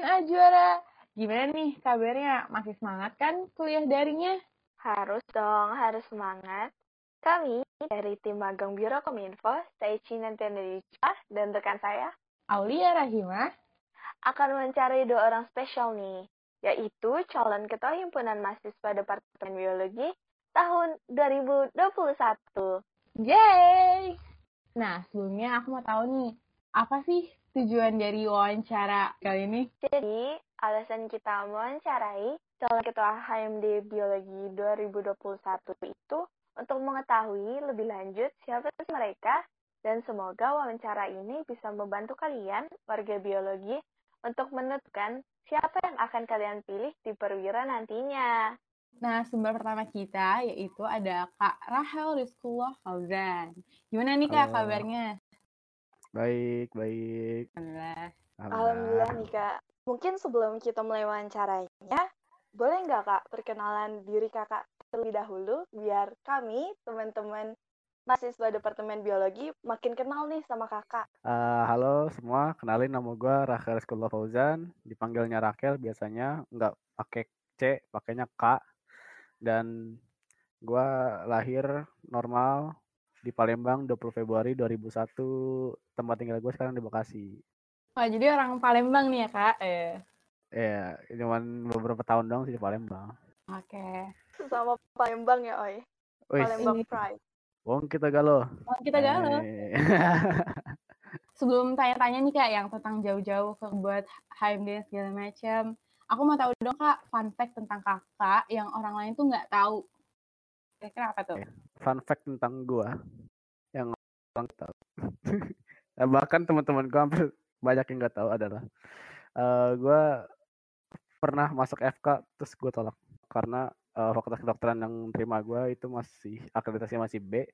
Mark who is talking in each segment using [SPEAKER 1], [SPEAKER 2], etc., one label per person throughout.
[SPEAKER 1] DNA juara. Gimana nih kabarnya? Masih semangat kan kuliah daringnya?
[SPEAKER 2] Harus dong, harus semangat. Kami dari tim magang Biro Kominfo, saya Cina Indonesia, dan rekan saya,
[SPEAKER 1] Aulia Rahimah,
[SPEAKER 2] akan mencari dua orang spesial nih, yaitu calon ketua himpunan mahasiswa Departemen Biologi tahun 2021.
[SPEAKER 1] Yeay! Nah, sebelumnya aku mau tahu nih, apa sih tujuan dari wawancara kali ini?
[SPEAKER 2] Jadi, alasan kita mewawancarai calon ketua HMD Biologi 2021 itu untuk mengetahui lebih lanjut siapa sih mereka dan semoga wawancara ini bisa membantu kalian, warga biologi, untuk menentukan siapa yang akan kalian pilih di perwira nantinya.
[SPEAKER 1] Nah, sumber pertama kita yaitu ada Kak Rahel Rizkullah Fauzan. Gimana nih Kak
[SPEAKER 3] Halo.
[SPEAKER 1] kabarnya?
[SPEAKER 3] Baik, baik.
[SPEAKER 1] Alhamdulillah.
[SPEAKER 2] Alhamdulillah nih Kak. Mungkin sebelum kita mulai wawancaranya, boleh nggak Kak perkenalan diri Kakak terlebih dahulu biar kami, teman-teman mahasiswa Departemen Biologi, makin kenal nih sama Kakak.
[SPEAKER 3] Eh, halo semua, kenalin nama gue Rachel Rizkullah Fauzan. Dipanggilnya Rakel biasanya, nggak pakai C, pakainya K. Dan gue lahir normal di Palembang 20 Februari 2001. Tempat tinggal gue sekarang di Bekasi.
[SPEAKER 1] Wah, jadi orang Palembang nih ya Kak? Eh.
[SPEAKER 3] Ya, cuman beberapa tahun dong sih di Palembang.
[SPEAKER 1] Oke.
[SPEAKER 2] Sama Palembang ya, Oi.
[SPEAKER 3] Wih,
[SPEAKER 2] Palembang
[SPEAKER 1] ini-
[SPEAKER 2] Pride.
[SPEAKER 3] wong kita galau.
[SPEAKER 1] Oh, kita galau.
[SPEAKER 3] Eh,
[SPEAKER 1] Sebelum tanya-tanya nih Kak yang tentang jauh-jauh ke buat HMD dan segala macam, aku mau tahu dong Kak fun fact tentang Kakak yang orang lain tuh nggak tahu. Kira-kira apa tuh?
[SPEAKER 3] Oke. Fun fact tentang gue yang orang tahu. Eh, Bahkan teman-teman gue hampir banyak yang nggak tahu adalah eh gue pernah masuk FK terus gue tolak. Karena eh, fakultas kedokteran yang terima gue itu masih akreditasinya masih B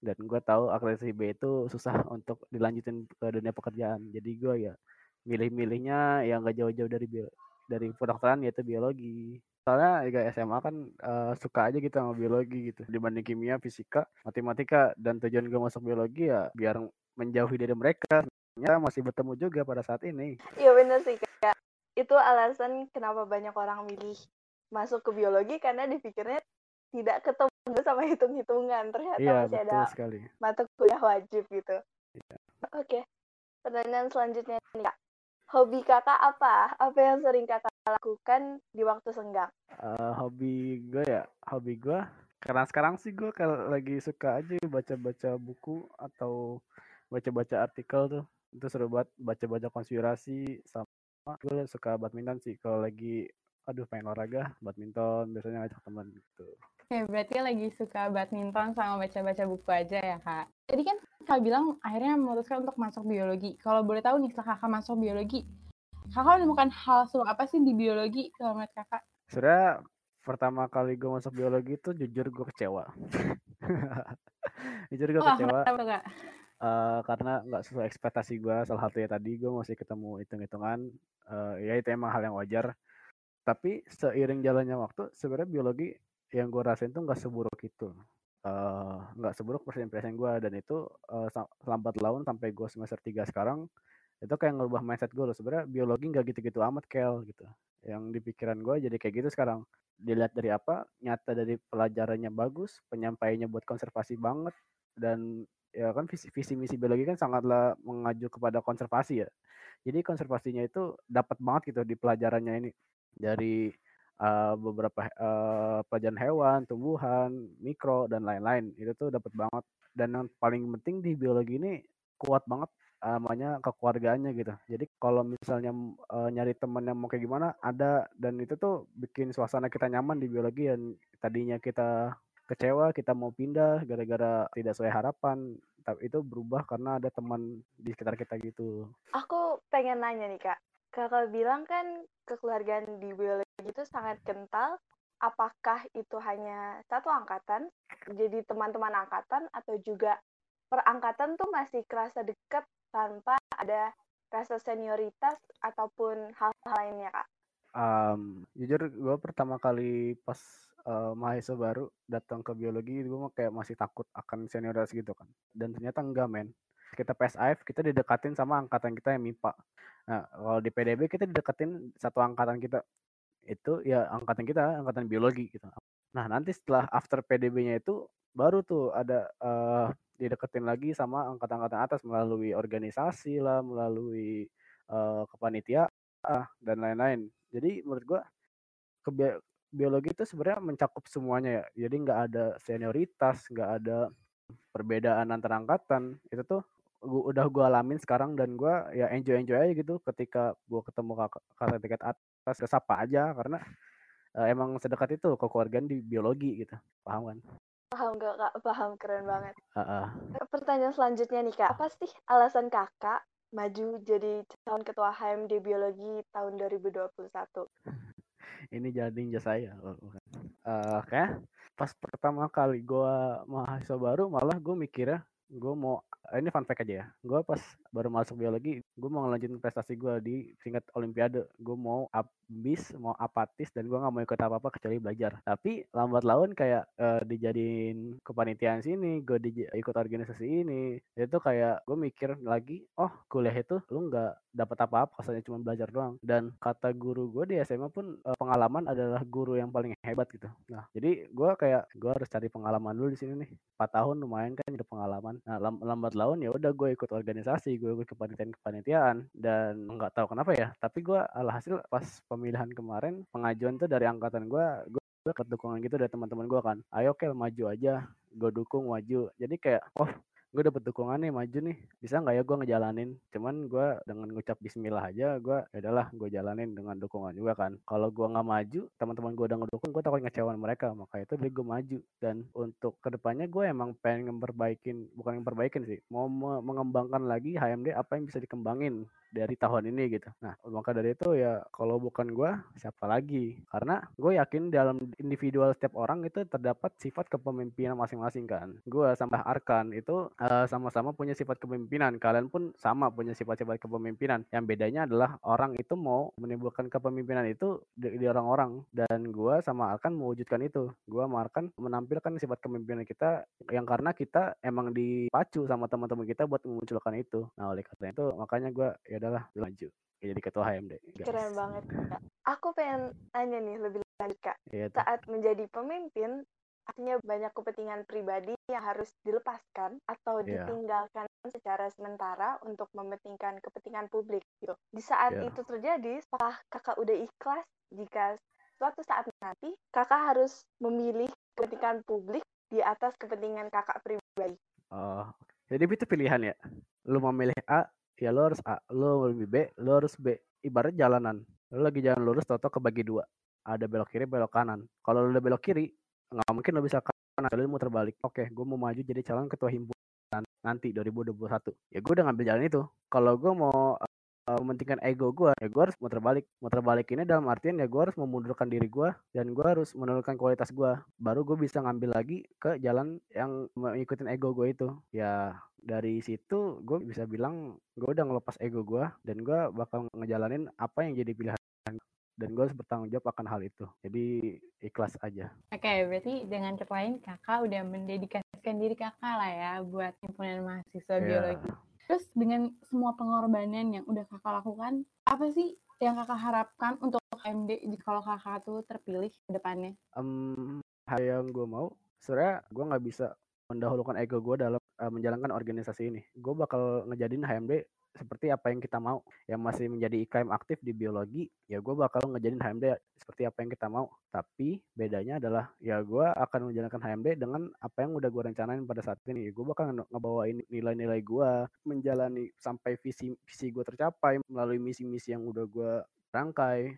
[SPEAKER 3] dan gue tahu akreditasi B itu susah untuk dilanjutin ke dunia pekerjaan. Jadi gue ya milih-milihnya yang gak jauh-jauh dari bio, dari kedokteran yaitu biologi soalnya juga SMA kan eh, suka aja gitu sama biologi gitu dibanding kimia fisika matematika dan tujuan gue masuk biologi ya biar menjauhi dari mereka ya masih bertemu juga pada saat ini
[SPEAKER 2] Iya bener sih Kak. Itu alasan kenapa banyak orang milih masuk ke biologi karena dipikirnya tidak ketemu sama hitung-hitungan. Ternyata
[SPEAKER 3] iya
[SPEAKER 2] masih
[SPEAKER 3] betul
[SPEAKER 2] ada
[SPEAKER 3] sekali
[SPEAKER 2] mata kuliah wajib gitu.
[SPEAKER 3] Iya.
[SPEAKER 2] Oke. Pertanyaan selanjutnya nih Kak. Hobi kakak apa? Apa yang sering kakak lakukan di waktu senggang?
[SPEAKER 3] Eh, hobi gue ya hobi gue karena sekarang sih gue kalau lagi suka aja baca-baca buku atau baca-baca artikel tuh itu seru banget baca-baca konspirasi sama gue suka badminton sih kalau lagi aduh pengen olahraga badminton biasanya ngajak teman gitu
[SPEAKER 1] Oke, berarti lagi suka badminton sama baca-baca buku aja ya, Kak. Jadi kan Kak bilang akhirnya memutuskan untuk masuk biologi. Kalau boleh tahu nih, setelah Kakak masuk biologi, Kakak menemukan hal seru apa sih di biologi kalau menurut Kakak?
[SPEAKER 3] sebenarnya pertama kali gue masuk biologi itu jujur gue kecewa jujur gue
[SPEAKER 1] Wah,
[SPEAKER 3] kecewa
[SPEAKER 1] kenapa Kak?
[SPEAKER 3] eh, karena nggak sesuai ekspektasi gue salah satunya tadi gue masih ketemu hitung-hitungan eh, ya itu emang hal yang wajar tapi seiring jalannya waktu sebenarnya biologi yang gue rasain tuh nggak seburuk itu Eh, nggak seburuk first impression gue dan itu sa- lambat laun sampai gue semester 3 sekarang itu kayak ngerubah mindset gue loh. Sebenarnya biologi nggak gitu-gitu amat kel gitu. Yang di pikiran gue jadi kayak gitu sekarang. Dilihat dari apa? Nyata dari pelajarannya bagus penyampaiannya buat konservasi banget dan ya kan visi, visi misi biologi kan sangatlah mengacu kepada konservasi ya. Jadi konservasinya itu dapat banget gitu di pelajarannya ini. Dari uh, beberapa uh, pelajaran hewan tumbuhan mikro dan lain-lain. Itu tuh dapat banget. Dan yang paling penting di biologi ini kuat banget uh, namanya kekeluargaannya gitu. Jadi kalau misalnya uh, nyari teman yang mau kayak gimana ada. Dan itu tuh bikin suasana kita nyaman di biologi. Dan tadinya kita kecewa kita mau pindah gara-gara tidak sesuai harapan tapi itu berubah karena ada teman di sekitar kita gitu.
[SPEAKER 2] Aku pengen nanya nih Kak. Kakak bilang kan kekeluargaan di biologi itu sangat kental. Apakah itu hanya satu angkatan, jadi teman-teman angkatan, atau juga perangkatan tuh masih kerasa dekat tanpa ada rasa senioritas ataupun hal-hal lainnya Kak?
[SPEAKER 3] Um, jujur gue pertama kali pas uh, mahasiswa baru datang ke biologi gue kayak masih takut akan senioritas gitu kan dan ternyata enggak men kita PSIF kita didekatin sama angkatan kita yang MIPA. Nah, kalau di PDB kita didekatin satu angkatan kita itu ya angkatan kita angkatan biologi gitu. Nah, nanti setelah after PDB-nya itu baru tuh ada uh, dideketin lagi sama angkatan-angkatan atas melalui organisasi lah, melalui uh, kepanitiaan dan lain-lain. Jadi menurut gua ke biologi itu sebenarnya mencakup semuanya ya. Jadi nggak ada senioritas, nggak ada perbedaan antar angkatan. Itu tuh gua, udah gue alamin sekarang dan gue ya enjoy enjoy aja gitu ketika gue ketemu kakak, kakak tingkat atas kesapa aja karena uh, emang sedekat itu kekeluargaan di biologi gitu paham kan?
[SPEAKER 2] Paham gak kak? Paham keren banget.
[SPEAKER 3] Uh -uh.
[SPEAKER 2] pertanyaan selanjutnya nih kak. Apa sih alasan kakak maju jadi calon ketua HMD biologi tahun 2021
[SPEAKER 3] ini jadi ninja saya uh, kayak pas pertama kali gue mahasiswa baru malah gue mikirnya gue mau ini fun fact aja ya. Gue pas baru masuk biologi gue mau ngelanjutin prestasi gue di tingkat olimpiade. Gue mau ambis mau apatis dan gue nggak mau ikut apa apa kecuali belajar. Tapi lambat laun kayak uh, dijadiin kepanitiaan sini gue di, ikut organisasi ini itu kayak gue mikir lagi oh kuliah itu lu nggak dapat apa-apa asalnya cuma belajar doang. Dan kata guru gue di SMA pun uh, pengalaman adalah guru yang paling hebat gitu. Nah jadi gue kayak gue harus cari pengalaman dulu di sini nih. 4 tahun lumayan kan ada pengalaman nah lambat laun ya udah gue ikut organisasi gue ikut kepanitiaan kepanitiaan dan nggak tahu kenapa ya tapi gue alhasil pas pemilihan kemarin pengajuan tuh dari angkatan gue gue dapat dukungan gitu dari teman-teman gue kan. Ayo kel maju aja gue dukung maju. Jadi kayak oh gue dapet dukungan nih maju nih bisa nggak ya gue ngejalanin cuman gue dengan ngucap Bismillah aja gue ya udahlah gue jalanin dengan dukungan juga kan kalau gue nggak maju teman-teman gue udah ngedukung gue takut ngecewain mereka maka itu jadi gue maju dan untuk ke depannya gue emang pengen memperbaikin bukan memperbaikin sih mau mengembangkan lagi HMD apa yang bisa dikembangin dari tahun ini gitu. Nah, maka dari itu ya kalau bukan gue, siapa lagi? Karena gue yakin dalam individual setiap orang itu terdapat sifat kepemimpinan masing-masing kan. Gue sama Arkan itu sama-sama punya sifat kepemimpinan. Kalian pun sama punya sifat-sifat kepemimpinan. Yang bedanya adalah orang itu mau menimbulkan kepemimpinan itu di, orang-orang. Dan gue sama Arkan mewujudkan itu. Gue sama Arkan menampilkan sifat kepemimpinan kita yang karena kita emang dipacu sama teman-teman kita buat memunculkan itu. Nah oleh karena itu makanya gue ya adalah lanjut jadi ketua HMD.
[SPEAKER 2] Guys. Keren banget. Aku pengen tanya nih lebih lanjut kak. Iya, Saat menjadi pemimpin, artinya banyak kepentingan pribadi yang harus dilepaskan atau yeah. ditinggalkan secara sementara untuk mementingkan kepentingan publik gitu. Di saat yeah. itu terjadi, apakah kakak udah ikhlas jika suatu saat nanti kakak harus memilih kepentingan publik di atas kepentingan kakak pribadi?
[SPEAKER 3] Oh, jadi itu pilihan ya. Lu mau milih A ya lo harus A lo lebih B lo harus B ibarat jalanan lo lagi jalan lurus toto kebagi dua ada belok kiri belok kanan kalau lo udah belok kiri nggak mungkin lo bisa kanan lo muter balik oke gue mau maju jadi calon ketua himpunan nanti 2021 ya gue udah ngambil jalan itu. Kalau gue mau uh, mementingkan ego gue ya gue harus muter balik. Muter balik ini dalam artian ya gue harus memundurkan diri gue dan gue harus menurunkan kualitas gue baru gue bisa ngambil lagi ke jalan yang mengikutin ego gue itu. Ya dari situ gue bisa bilang gue udah ngelepas ego gue dan gue bakal ngejalanin apa yang jadi pilihan dan gue harus bertanggung jawab akan hal itu jadi ikhlas aja
[SPEAKER 1] oke okay, berarti dengan kata lain kakak udah mendedikasikan diri kakak lah ya buat himpunan mahasiswa yeah. biologi Terus dengan semua pengorbanan yang udah kakak lakukan, apa sih yang kakak harapkan untuk MD kalau kakak tuh terpilih ke depannya?
[SPEAKER 3] Um, hal yang gue mau, sebenarnya gue nggak bisa mendahulukan ego gue dalam uh, menjalankan organisasi ini. Gue bakal ngejadiin HMD seperti apa yang kita mau. Yang masih menjadi IKM aktif di biologi ya gue bakal ngejadiin HMD seperti apa yang kita mau. Tapi bedanya adalah ya gue akan menjalankan HMD dengan apa yang udah gue rencanain pada saat ini. Gue bakal ngebawain nilai-nilai gue menjalani sampai visi visi gue tercapai melalui misi-misi yang udah gue rangkai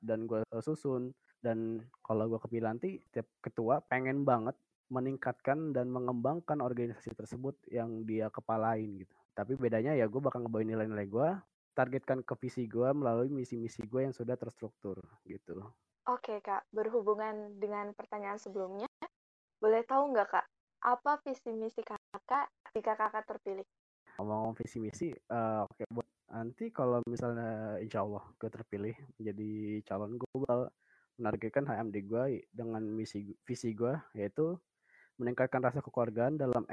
[SPEAKER 3] dan gue susun. Dan kalau gue kepilih nanti setiap ketua pengen banget meningkatkan dan mengembangkan organisasi tersebut yang dia kepalain gitu tapi bedanya ya gue bakal ngebawain nilai-nilai gue targetkan ke visi gue melalui misi-misi gue yang sudah terstruktur gitu.
[SPEAKER 2] Oke kak. Berhubungan dengan pertanyaan sebelumnya boleh tahu nggak kak apa visi misi kakak jika kakak terpilih?
[SPEAKER 3] Ngomong visi misi uh, oke buat nanti kalau misalnya insya Allah gue terpilih menjadi calon gue bakal menargetkan HMD gue dengan misi visi gue yaitu meningkatkan rasa kekeluargaan dalam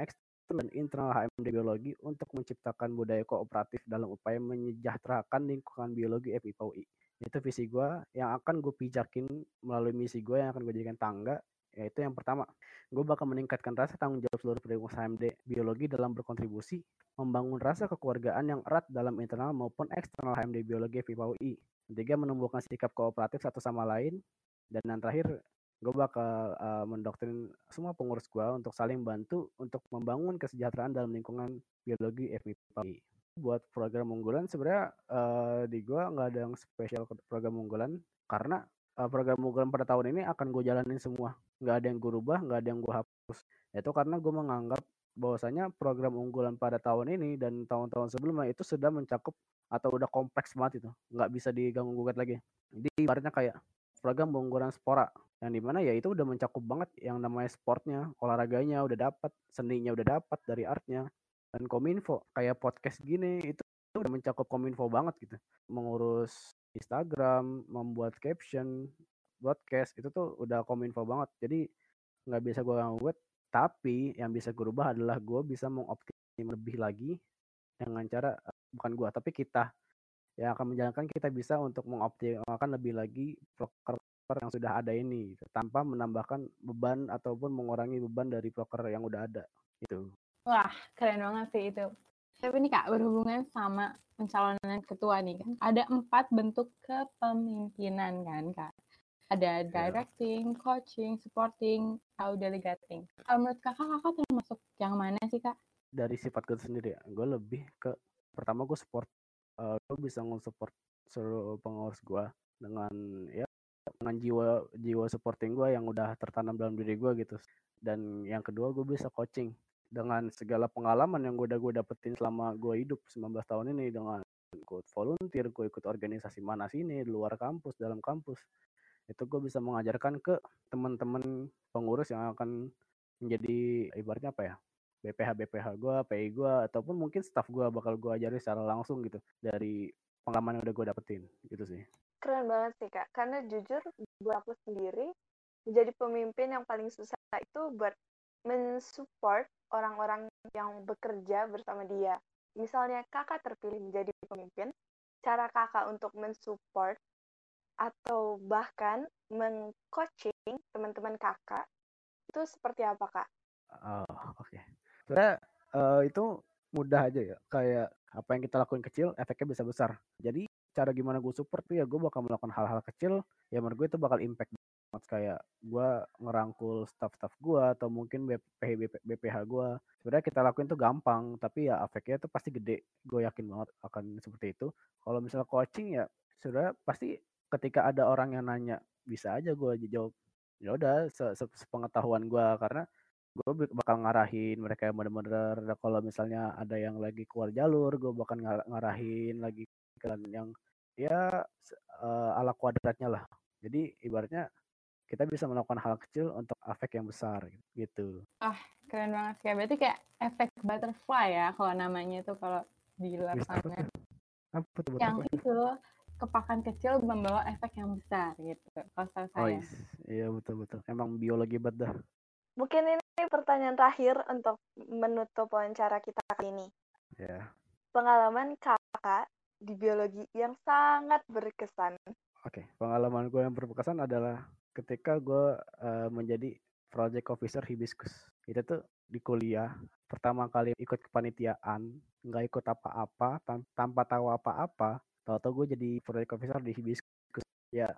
[SPEAKER 3] dan internal HMD Biologi untuk menciptakan budaya kooperatif dalam upaya menyejahterakan lingkungan biologi FIPA UI. Itu visi gue yang akan gue pijakin melalui misi gue yang akan gue jadikan tangga yaitu yang pertama, gue bakal meningkatkan rasa tanggung jawab seluruh pendukung HMD biologi dalam berkontribusi membangun rasa kekeluargaan yang erat dalam internal maupun eksternal HMD biologi FIPA UI. Ketiga, menumbuhkan sikap kooperatif satu sama lain. Dan yang terakhir, gue bakal uh, mendoktrin semua pengurus gue untuk saling bantu untuk membangun kesejahteraan dalam lingkungan biologi FIPA UI. Buat program unggulan sebenarnya uh, di gue nggak ada yang spesial program unggulan karena uh, program unggulan pada tahun ini akan gue jalanin semua. Nggak ada yang gue rubah nggak ada yang gue hapus. Itu karena gue menganggap bahwasanya program unggulan pada tahun ini dan tahun-tahun sebelumnya itu sudah mencakup atau udah kompleks banget itu. Nggak bisa diganggu gugat lagi. Jadi ibaratnya kayak program unggulan spora yang di mana ya itu udah mencakup banget yang namanya sportnya olahraganya udah dapat seninya udah dapat dari artnya dan kominfo kayak podcast gini itu udah mencakup kominfo banget gitu. Mengurus Instagram membuat caption broadcast itu tuh udah kominfo banget. Jadi nggak bisa gue ganggu tapi yang bisa gue rubah adalah gue bisa mengoptimalkan lebih lagi dengan cara bukan gue tapi kita. Yang akan menjalankan kita bisa untuk mengoptimalkan lebih lagi proker yang sudah ada ini gitu, tanpa menambahkan beban ataupun mengurangi beban dari proker yang udah ada itu
[SPEAKER 1] wah keren banget sih itu tapi ini kak berhubungan sama pencalonan ketua nih kan ada empat bentuk kepemimpinan kan kak ada iya. directing, yeah. coaching, supporting, atau delegating. Kalau menurut kakak, kakak termasuk yang mana sih kak?
[SPEAKER 3] Dari sifat gue sendiri ya, gue lebih ke pertama gue support, uh, gue bisa nge-support seluruh pengurus gue dengan ya dengan jiwa jiwa supporting gue yang udah tertanam dalam diri gue gitu. Dan yang kedua gue bisa coaching dengan segala pengalaman yang gue udah gue dapetin selama gue hidup 19 tahun ini dengan ikut volunteer, gue ikut organisasi mana sini, luar kampus, dalam kampus itu gue bisa mengajarkan ke teman-teman pengurus yang akan menjadi ibaratnya apa ya BPH BPH gue, PI gue ataupun mungkin staff gue bakal gue ajarin secara langsung gitu dari pengalaman yang udah gue dapetin gitu sih.
[SPEAKER 2] Keren banget sih kak, karena jujur buat aku sendiri menjadi pemimpin yang paling susah itu buat mensupport orang-orang yang bekerja bersama dia. Misalnya kakak terpilih menjadi pemimpin, cara kakak untuk mensupport atau bahkan mengcoaching teman-teman kakak itu seperti apa kak?
[SPEAKER 3] Oh, oke. Okay. Sebenarnya uh, itu mudah aja ya. Kayak apa yang kita lakuin kecil, efeknya bisa besar. Jadi cara gimana gue support tuh ya gue bakal melakukan hal-hal kecil ya menurut gue itu bakal impact banget. Kayak gue ngerangkul staff-staff gue atau mungkin BPH BP, BPH gue sebenarnya kita lakuin tuh gampang tapi ya efeknya tuh pasti gede. Gue yakin banget akan seperti itu. Kalau misalnya coaching ya sudah pasti ketika ada orang yang nanya bisa aja gue jawab? Ya udah se sepengetahuan gue karena gue bakal ngarahin mereka yang bener-bener kalau misalnya ada yang lagi keluar jalur gue bakal ngarahin lagi ke yang ya uh, ala kuadratnya lah jadi ibaratnya kita bisa melakukan hal kecil untuk efek yang besar gitu
[SPEAKER 1] ah keren banget kayak berarti kayak efek butterfly ya kalau namanya itu kalau di luar sana apa tuh yang itu kepakan kecil membawa efek yang besar gitu kalau saya. Oh,
[SPEAKER 3] iya betul betul. Emang biologi banget dah.
[SPEAKER 2] Mungkin ini pertanyaan terakhir untuk menutup wawancara kita kali ini.
[SPEAKER 3] Ya. Yeah.
[SPEAKER 2] Pengalaman kakak di biologi yang sangat berkesan.
[SPEAKER 3] Oke, okay. pengalaman gue yang berkesan adalah ketika gue uh, menjadi project officer hibiscus. Itu tuh di kuliah pertama kali ikut kepanitiaan, nggak ikut apa-apa, tanpa tahu apa-apa, tahu-tahu gue jadi project officer di hibiscus ya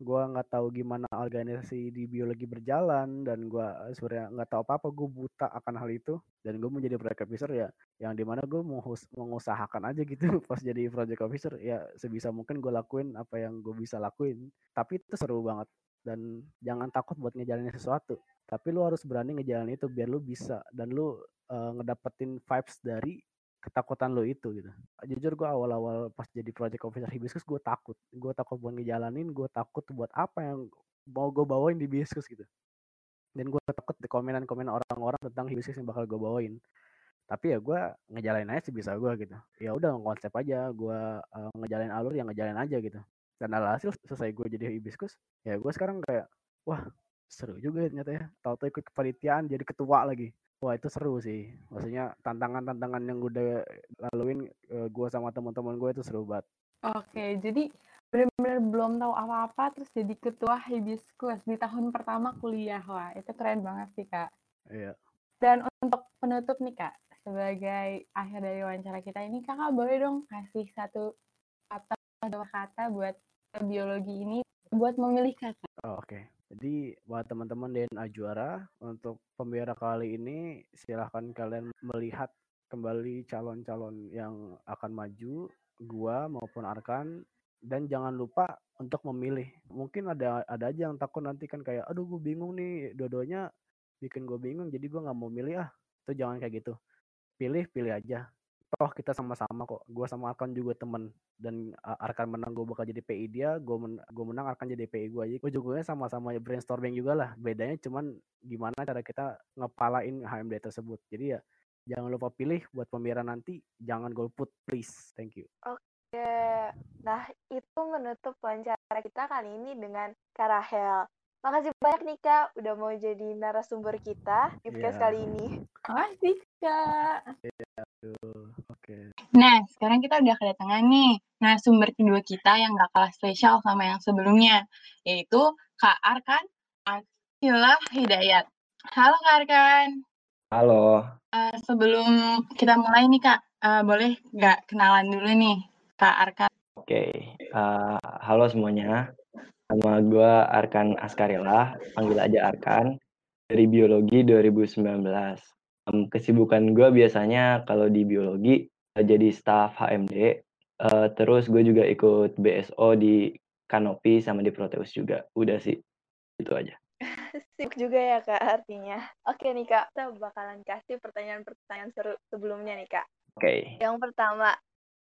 [SPEAKER 3] gue nggak tahu gimana organisasi di biologi berjalan dan gue sebenarnya nggak tahu apa apa gue buta akan hal itu dan gue menjadi project officer ya yang di mana gue mau mengusahakan aja gitu. Pas jadi project officer ya sebisa mungkin gue lakuin apa yang gue bisa lakuin. Tapi itu seru banget dan jangan takut buat ngejalanin sesuatu. Tapi lu harus berani ngejalanin itu biar lu bisa dan lu uh, ngedapetin vibes dari ketakutan lo itu gitu. Jujur gue awal-awal pas jadi project officer hibiscus gue takut. Gue takut buat ngejalanin, gue takut buat apa yang mau gue bawain di hibiscus gitu. Dan gue takut di komenan-komenan orang-orang tentang hibiscus yang bakal gue bawain. Tapi ya gue ngejalanin aja sebisa gue gitu. Ya udah konsep aja, gue uh, ngejalanin alur yang ngejalanin aja gitu. Dan alhasil selesai gue jadi hibiscus, ya gue sekarang kayak, wah seru juga ternyata ya. Tahu-tahu ikut kepanitiaan jadi ketua lagi Wah itu seru sih. Maksudnya tantangan-tantangan yang udah laluin uh, gue sama teman-teman gue itu seru banget.
[SPEAKER 1] Oke, jadi benar-benar belum tahu apa-apa terus jadi ketua hibiscus di tahun pertama kuliah. Wah, itu keren banget sih, Kak.
[SPEAKER 3] Iya.
[SPEAKER 1] Dan untuk penutup nih, Kak, sebagai akhir dari wawancara kita ini, Kakak boleh dong kasih satu kata dua kata buat biologi ini buat memilih kata.
[SPEAKER 3] Oh, Oke. Okay. Jadi buat teman-teman DNA Juara untuk pembiara kali ini silahkan kalian melihat kembali calon-calon yang akan maju, gua maupun Arkan dan jangan lupa untuk memilih. Mungkin ada ada aja yang takut nanti kan kayak aduh gue bingung nih dua-duanya bikin gue bingung jadi gue nggak mau milih ah. Itu jangan kayak gitu. Pilih pilih aja toh kita sama-sama kok. Gue sama Arkan juga temen. Dan Arkan menang gue bakal jadi PI dia. Gue men gue menang Arkan jadi PI gue aja gue juga sama-sama brainstorming juga lah. Bedanya cuman gimana cara kita ngepalain HMD tersebut. Jadi ya jangan lupa pilih buat pembiara nanti. Jangan golput please. Thank you.
[SPEAKER 2] Oke. Nah itu menutup wawancara kita kali ini dengan Karahel. Makasih banyak nih Kak udah mau jadi narasumber kita di podcast yeah. kali ini.
[SPEAKER 1] Makasih Kak.
[SPEAKER 3] Yeah, Oke. Okay.
[SPEAKER 1] Nah, sekarang kita udah kedatangan nih narasumber kedua kita yang gak kalah spesial sama yang sebelumnya, yaitu Kak Arkan Akila Hidayat. Halo Kak Arkan.
[SPEAKER 4] Halo.
[SPEAKER 1] Uh, sebelum kita mulai nih Kak, uh, boleh nggak kenalan dulu nih Kak Arkan?
[SPEAKER 4] Oke, okay. uh, halo semuanya. Nama gue Arkan Askarila, panggil aja Arkan, dari Biologi 2019. Um, kesibukan gue biasanya kalau di biologi uh, jadi staff HMD, uh, terus gue juga ikut BSO di Kanopi sama di Proteus juga. Udah sih, itu aja.
[SPEAKER 2] Sibuk juga ya Kak artinya. Oke nih Kak, kita bakalan kasih pertanyaan-pertanyaan seru sebelumnya nih Kak.
[SPEAKER 4] Oke. Okay.
[SPEAKER 2] Yang pertama,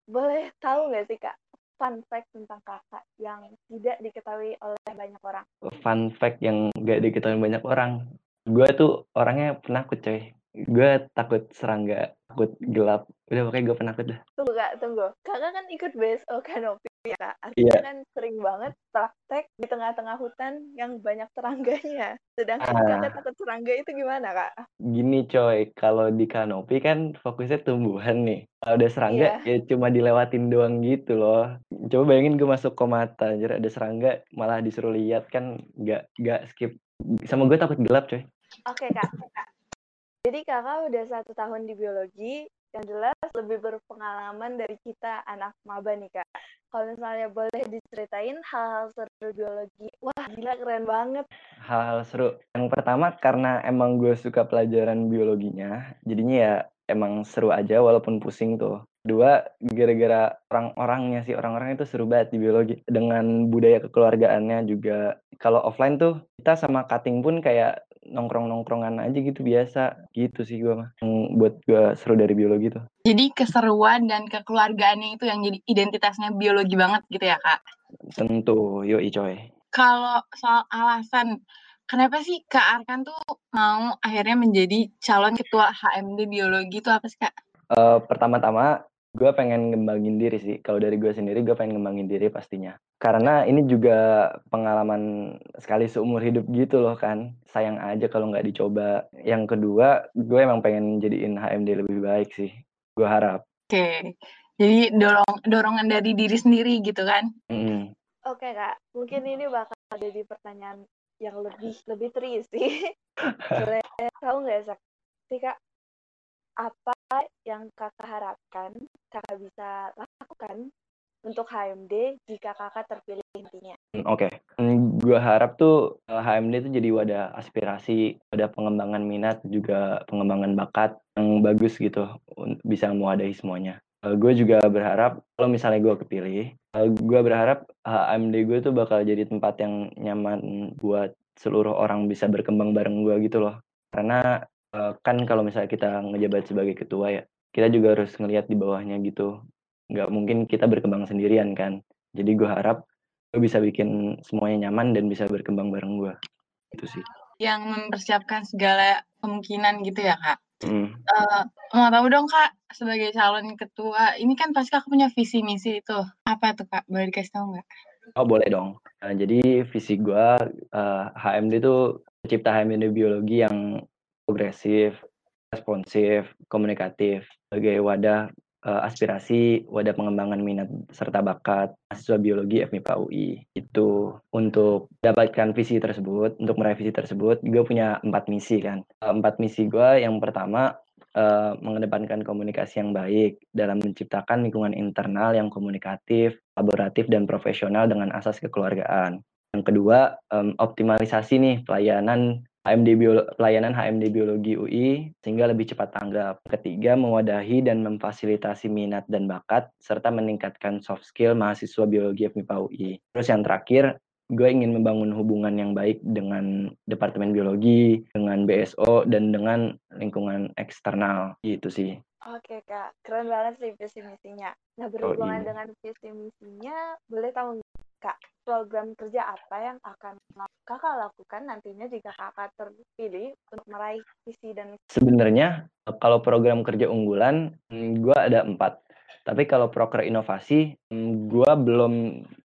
[SPEAKER 2] boleh tahu nggak sih Kak, fun fact tentang kakak yang tidak diketahui oleh banyak orang?
[SPEAKER 4] Fun fact yang nggak diketahui banyak orang. Gue tuh orangnya penakut coy. Gue takut serangga, takut gelap. Udah pokoknya gue penakut dah.
[SPEAKER 2] Tunggu kak, tunggu. Kakak kan ikut BSO Kanopi ya kak? Artinya yeah. kan sering banget praktek di tengah-tengah hutan yang banyak serangganya. Sedangkan ah. kakak takut serangga itu gimana kak?
[SPEAKER 4] Gini coy, kalau di Kanopi kan fokusnya tumbuhan nih. Kalau ada serangga yeah. ya cuma dilewatin doang gitu loh. Coba bayangin gue masuk komata, jadi ada serangga malah disuruh lihat kan nggak nggak skip. Sama gue takut gelap coy.
[SPEAKER 2] Oke okay, kak. Jadi kakak udah satu tahun di biologi, yang jelas lebih berpengalaman dari kita anak maba nih kak. Kalau misalnya boleh diceritain hal-hal seru biologi, wah gila keren banget.
[SPEAKER 4] Hal-hal seru. Yang pertama karena emang gue suka pelajaran biologinya, jadinya ya emang seru aja walaupun pusing tuh. Dua, gara-gara orang-orangnya sih, orang-orang itu seru banget di biologi. Dengan budaya kekeluargaannya juga. Kalau offline tuh, kita sama cutting pun kayak nongkrong-nongkrongan aja gitu biasa. Gitu sih gue mah yang buat gue seru dari biologi tuh.
[SPEAKER 1] Jadi keseruan dan kekeluargaannya itu yang jadi identitasnya biologi banget gitu ya kak?
[SPEAKER 4] Tentu. Yo coy.
[SPEAKER 1] Kalau soal alasan kenapa sih kak Arkan tuh mau akhirnya menjadi calon ketua HMD biologi itu apa sih kak?
[SPEAKER 4] Uh, pertama-tama gue pengen ngembangin diri sih. Kalau dari gue sendiri, gue pengen ngembangin diri pastinya. Karena ini juga pengalaman sekali seumur hidup gitu loh kan. Sayang aja kalau nggak dicoba. Yang kedua, gue emang pengen jadiin HMD lebih baik sih. Gue harap.
[SPEAKER 1] Oke. Jadi dorong dorongan dari diri sendiri gitu kan?
[SPEAKER 4] Mm.
[SPEAKER 2] Oke kak, mungkin ini bakal jadi pertanyaan yang lebih lebih tri sih. Boleh tahu nggak sih kak apa yang kakak harapkan kakak bisa lakukan untuk HMD jika kakak terpilih intinya?
[SPEAKER 4] Hmm, oke, okay. Hmm, gue harap tuh HMD eh, itu jadi wadah aspirasi, wadah pengembangan minat, juga pengembangan bakat yang bagus gitu, bisa mewadahi semuanya. Uh, gue juga berharap kalau misalnya gue kepilih, uh, gue berharap HMD gue tuh bakal jadi tempat yang nyaman buat seluruh orang bisa berkembang bareng gue gitu loh. Karena kan kalau misalnya kita ngejabat sebagai ketua ya, kita juga harus ngelihat di bawahnya gitu. Nggak mungkin kita berkembang sendirian kan. Jadi gue harap gue bisa bikin semuanya nyaman dan bisa berkembang bareng gue. Itu sih.
[SPEAKER 1] Yang mempersiapkan segala kemungkinan gitu ya kak.
[SPEAKER 4] Mm.
[SPEAKER 1] Uh, mau tahu dong kak sebagai calon ketua ini kan pasti kakak punya visi misi itu apa tuh kak boleh dikasih tahu nggak?
[SPEAKER 4] Oh boleh dong. Nah, jadi visi gue uh, HMD itu cipta HMD biologi yang progresif, responsif, komunikatif sebagai wadah uh, aspirasi, wadah pengembangan minat serta bakat mahasiswa biologi FMIPA UI. Itu untuk dapatkan visi tersebut, untuk meraih visi tersebut, gue punya empat misi kan. Uh, empat misi gue yang pertama uh, mengedepankan komunikasi yang baik dalam menciptakan lingkungan internal yang komunikatif, kolaboratif, dan profesional dengan asas kekeluargaan. Yang kedua, um, optimalisasi nih pelayanan HMD Bio, pelayanan HMD Biologi UI sehingga lebih cepat tanggap. Ketiga, mewadahi dan memfasilitasi minat dan bakat serta meningkatkan soft skill mahasiswa biologi FMIPA UI. Terus yang terakhir, gue ingin membangun hubungan yang baik dengan Departemen Biologi, dengan BSO, dan dengan lingkungan eksternal gitu sih.
[SPEAKER 2] Oke kak, keren banget sih visi misinya. Nah berhubungan oh, iya. dengan visi misinya, boleh tahu kak program kerja apa yang akan kakak lakukan nantinya jika kakak terpilih untuk meraih visi dan
[SPEAKER 4] sebenarnya kalau program kerja unggulan hmm, gue ada empat. Tapi kalau proker inovasi hmm, gue belum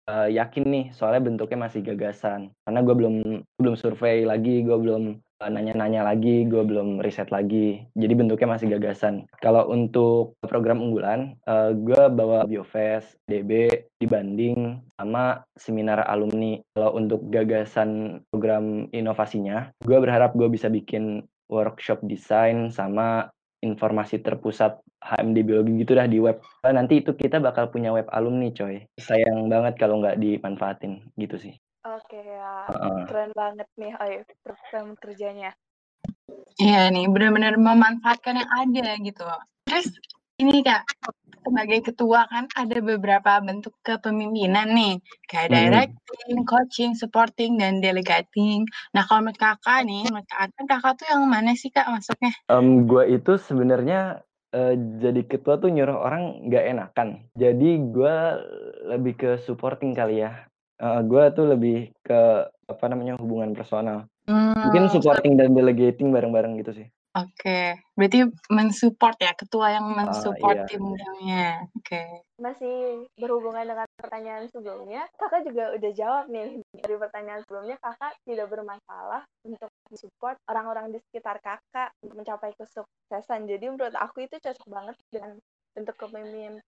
[SPEAKER 4] uh, yakin nih soalnya bentuknya masih gagasan. Karena gue belum belum survei lagi gue belum nanya-nanya lagi, gue belum riset lagi. Jadi bentuknya masih gagasan. Kalau untuk program unggulan, uh, gue bawa Biofest, DB, dibanding sama seminar alumni. Kalau untuk gagasan program inovasinya, gue berharap gue bisa bikin workshop desain sama informasi terpusat HMD biologi gitu dah di web. Nanti itu kita bakal punya web alumni coy. Sayang banget kalau nggak dimanfaatin gitu sih.
[SPEAKER 2] Oke ya, uh. keren banget nih Oi, program kerjanya.
[SPEAKER 1] Iya nih, benar-benar memanfaatkan yang ada gitu. Terus ini Kak, sebagai ketua kan ada beberapa bentuk kepemimpinan nih, kayak hmm. directing, coaching, supporting, dan delegating. Nah kalau menurut kakak nih, menurut kakak, kakak tuh yang mana sih kak masuknya?
[SPEAKER 4] Um, gue itu sebenarnya uh, jadi ketua tuh nyuruh orang nggak enakan. Jadi gue lebih ke supporting kali ya. Uh, gue tuh lebih ke apa namanya hubungan personal. Hmm. Mungkin supporting dan delegating bareng-bareng gitu sih.
[SPEAKER 1] Oke, berarti mensupport ya, ketua yang ah, mensupport uh, iya. timnya. Oke.
[SPEAKER 2] Masih berhubungan dengan pertanyaan sebelumnya, kakak juga udah jawab nih dari pertanyaan sebelumnya, kakak tidak bermasalah untuk support orang-orang di sekitar kakak untuk mencapai kesuksesan. Jadi menurut aku itu cocok banget dengan bentuk kepemimpinan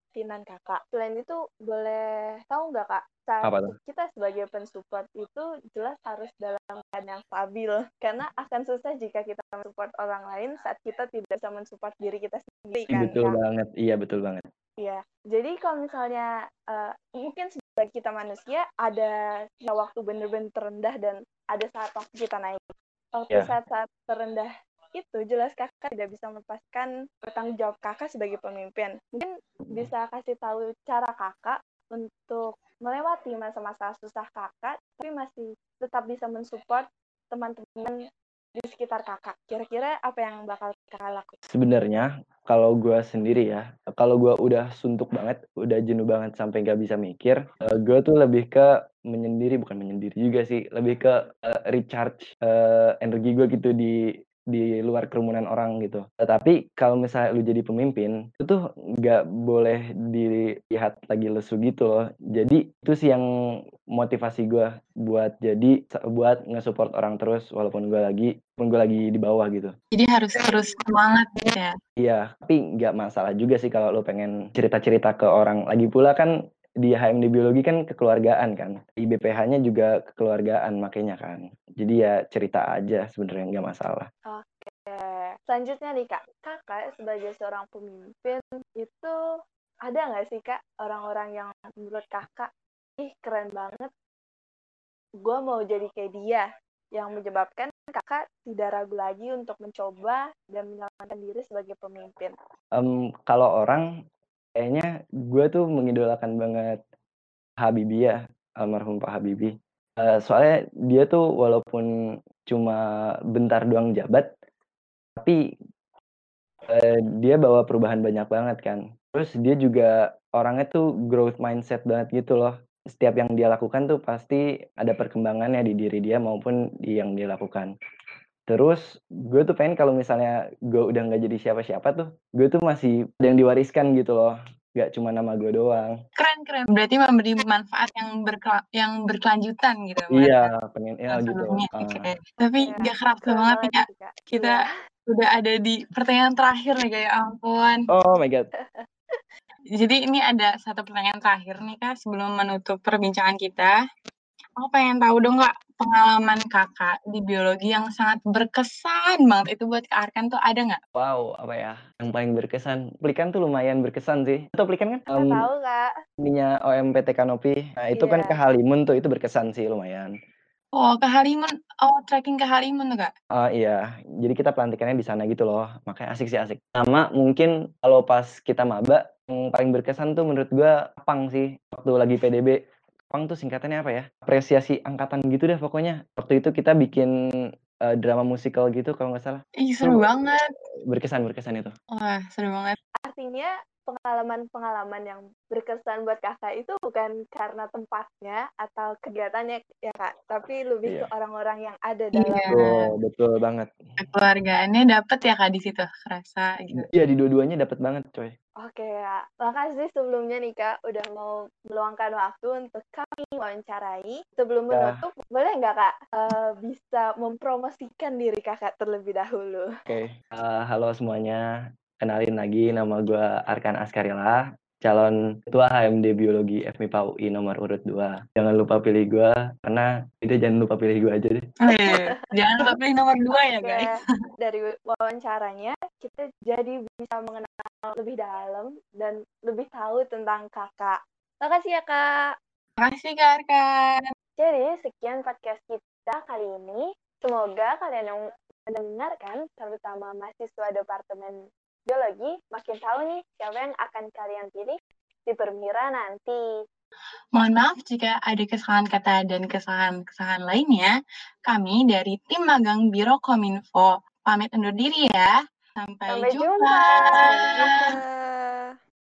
[SPEAKER 2] kakak. Selain itu, boleh tahu nggak kak, saat Apa kita sebagai pensupport itu jelas harus dalam keadaan yang stabil. Karena akan susah jika kita mensupport orang lain saat kita tidak bisa mensupport diri kita sendiri
[SPEAKER 4] kan. Betul kak? banget, iya betul banget.
[SPEAKER 2] Iya, jadi kalau misalnya uh, mungkin sebagai kita manusia ada waktu bener-bener terendah dan ada saat waktu kita naik. Waktu yeah. saat-saat terendah itu jelas kakak tidak bisa melepaskan bertanggung jawab kakak sebagai pemimpin. Mungkin bisa kasih tahu cara kakak untuk melewati masa-masa susah kakak, tapi masih tetap bisa mensupport teman-teman di sekitar kakak. Kira-kira apa yang bakal kakak lakukan?
[SPEAKER 4] Sebenarnya kalau gue sendiri ya, kalau gue udah suntuk banget, udah jenuh banget sampai gak bisa mikir, uh, eh, gue tuh lebih ke menyendiri, bukan menyendiri juga sih, lebih ke uh, recharge uh, energi gue gitu di di luar kerumunan orang gitu. Tetapi kalau misalnya lu jadi pemimpin, itu tuh nggak boleh dilihat lagi lesu gitu loh. Jadi itu sih yang motivasi gue buat jadi buat nge-support orang terus walaupun gue lagi pun gue lagi di bawah gitu.
[SPEAKER 1] Jadi harus terus semangat gitu ya.
[SPEAKER 4] Iya, tapi nggak masalah juga sih kalau lu pengen cerita-cerita ke orang. Lagi pula kan di HMD biologi kan kekeluargaan kan. Di BPH-nya juga kekeluargaan makanya kan. Jadi ya cerita aja sebenarnya nggak masalah.
[SPEAKER 2] Oke. Selanjutnya nih Kak, Kakak sebagai seorang pemimpin itu ada nggak sih Kak orang-orang yang menurut Kakak, ih keren banget, gue mau jadi kayak dia, yang menyebabkan kakak tidak ragu lagi untuk mencoba dan menyelamatkan diri sebagai pemimpin?
[SPEAKER 4] Um, kalau orang Kayaknya gue tuh mengidolakan banget Habibie ya, almarhum Pak Habibie. Uh, soalnya dia tuh walaupun cuma bentar doang jabat, tapi uh, dia bawa perubahan banyak banget kan. Terus dia juga orangnya tuh growth mindset banget gitu loh. Setiap yang dia lakukan tuh pasti ada perkembangannya di diri dia maupun di yang dia lakukan. Terus gue tuh pengen kalau misalnya gue udah nggak jadi siapa-siapa tuh, gue tuh masih ada yang diwariskan gitu loh. Gak cuma nama gue doang.
[SPEAKER 1] Keren keren. Berarti memberi manfaat yang berkela yang berkelanjutan gitu.
[SPEAKER 4] Iya, pengen ya gitu.
[SPEAKER 1] Uh. Okay. Tapi ya, gak kerasa banget ya kita udah ada di pertanyaan terakhir nih kayak ampun.
[SPEAKER 4] Oh my god.
[SPEAKER 1] Jadi ini ada satu pertanyaan terakhir nih kak sebelum menutup perbincangan kita. Aku pengen tahu dong kak pengalaman kakak di biologi yang sangat berkesan banget itu buat Kak Arkan tuh ada nggak?
[SPEAKER 4] Wow, apa ya? Yang paling berkesan. Pelikan tuh lumayan berkesan sih. Atau pelikan kan?
[SPEAKER 2] Nggak tahu kak.
[SPEAKER 4] Ininya OMPT Kanopi. Nah itu kan
[SPEAKER 2] Iya.
[SPEAKER 4] ke Halimun tuh itu berkesan sih lumayan.
[SPEAKER 1] Oh ke Halimun, oh trekking ke Halimun tuh kak?
[SPEAKER 4] Ah iya, jadi kita pelantikannya di sana gitu loh. Makanya asik sih asik. Sama mungkin kalau pas kita maba yang paling berkesan tuh menurut gua Kapang sih waktu lagi PDB. Kapang tuh singkatannya apa ya? Apresiasi angkatan gitu deh pokoknya. Waktu itu kita bikin eh, drama musikal gitu kalau nggak salah.
[SPEAKER 1] Ih seru
[SPEAKER 4] Seru.
[SPEAKER 1] banget.
[SPEAKER 4] Berkesan berkesan itu.
[SPEAKER 1] Wah seru banget.
[SPEAKER 2] Artinya pengalaman-pengalaman yang berkesan buat kakak itu bukan karena tempatnya atau kegiatannya ya kak, tapi lebih ke
[SPEAKER 4] Iya.
[SPEAKER 2] orang-orang yang ada dalam
[SPEAKER 1] Iya.
[SPEAKER 4] Betul, betul banget.
[SPEAKER 1] Kekeluargaannya dapet ya kak di situ kerasa gitu.
[SPEAKER 4] Iya di dua-duanya dapat banget coy.
[SPEAKER 2] Oke kak, makasih sebelumnya nih kak udah mau meluangkan waktu untuk kami wawancarai. Sebelum
[SPEAKER 4] Ya.
[SPEAKER 2] menutup, boleh nggak kak eh, bisa mempromosikan diri kakak terlebih dahulu?
[SPEAKER 4] Oke, eh, halo semuanya. Kenalin lagi nama gua Arkan Askarila, calon ketua HMD Biologi FMIPA UI nomor urut 2. Jangan lupa pilih gua, karena itu jangan lupa pilih gua aja deh.
[SPEAKER 1] Eh, Jangan lupa pilih nomor dua ya
[SPEAKER 2] Oke,
[SPEAKER 1] guys.
[SPEAKER 2] dari wawancaranya kita jadi bisa mengenal lebih dalam dan lebih tahu tentang kakak. Makasih ya kak.
[SPEAKER 1] Makasih Kak Arkan.
[SPEAKER 2] Jadi sekian podcast kita kali ini. Semoga kalian yang mendengarkan, terutama mahasiswa Departemen Biologi, makin tahu nih siapa yang akan kalian pilih di Permira nanti.
[SPEAKER 1] Mohon maaf jika ada kesalahan kata dan kesalahan-kesalahan lainnya. Kami dari tim magang Biro Kominfo pamit undur diri ya. Sampai,
[SPEAKER 2] Sampai
[SPEAKER 1] jumpa.
[SPEAKER 2] jumpa. Sampai jumpa.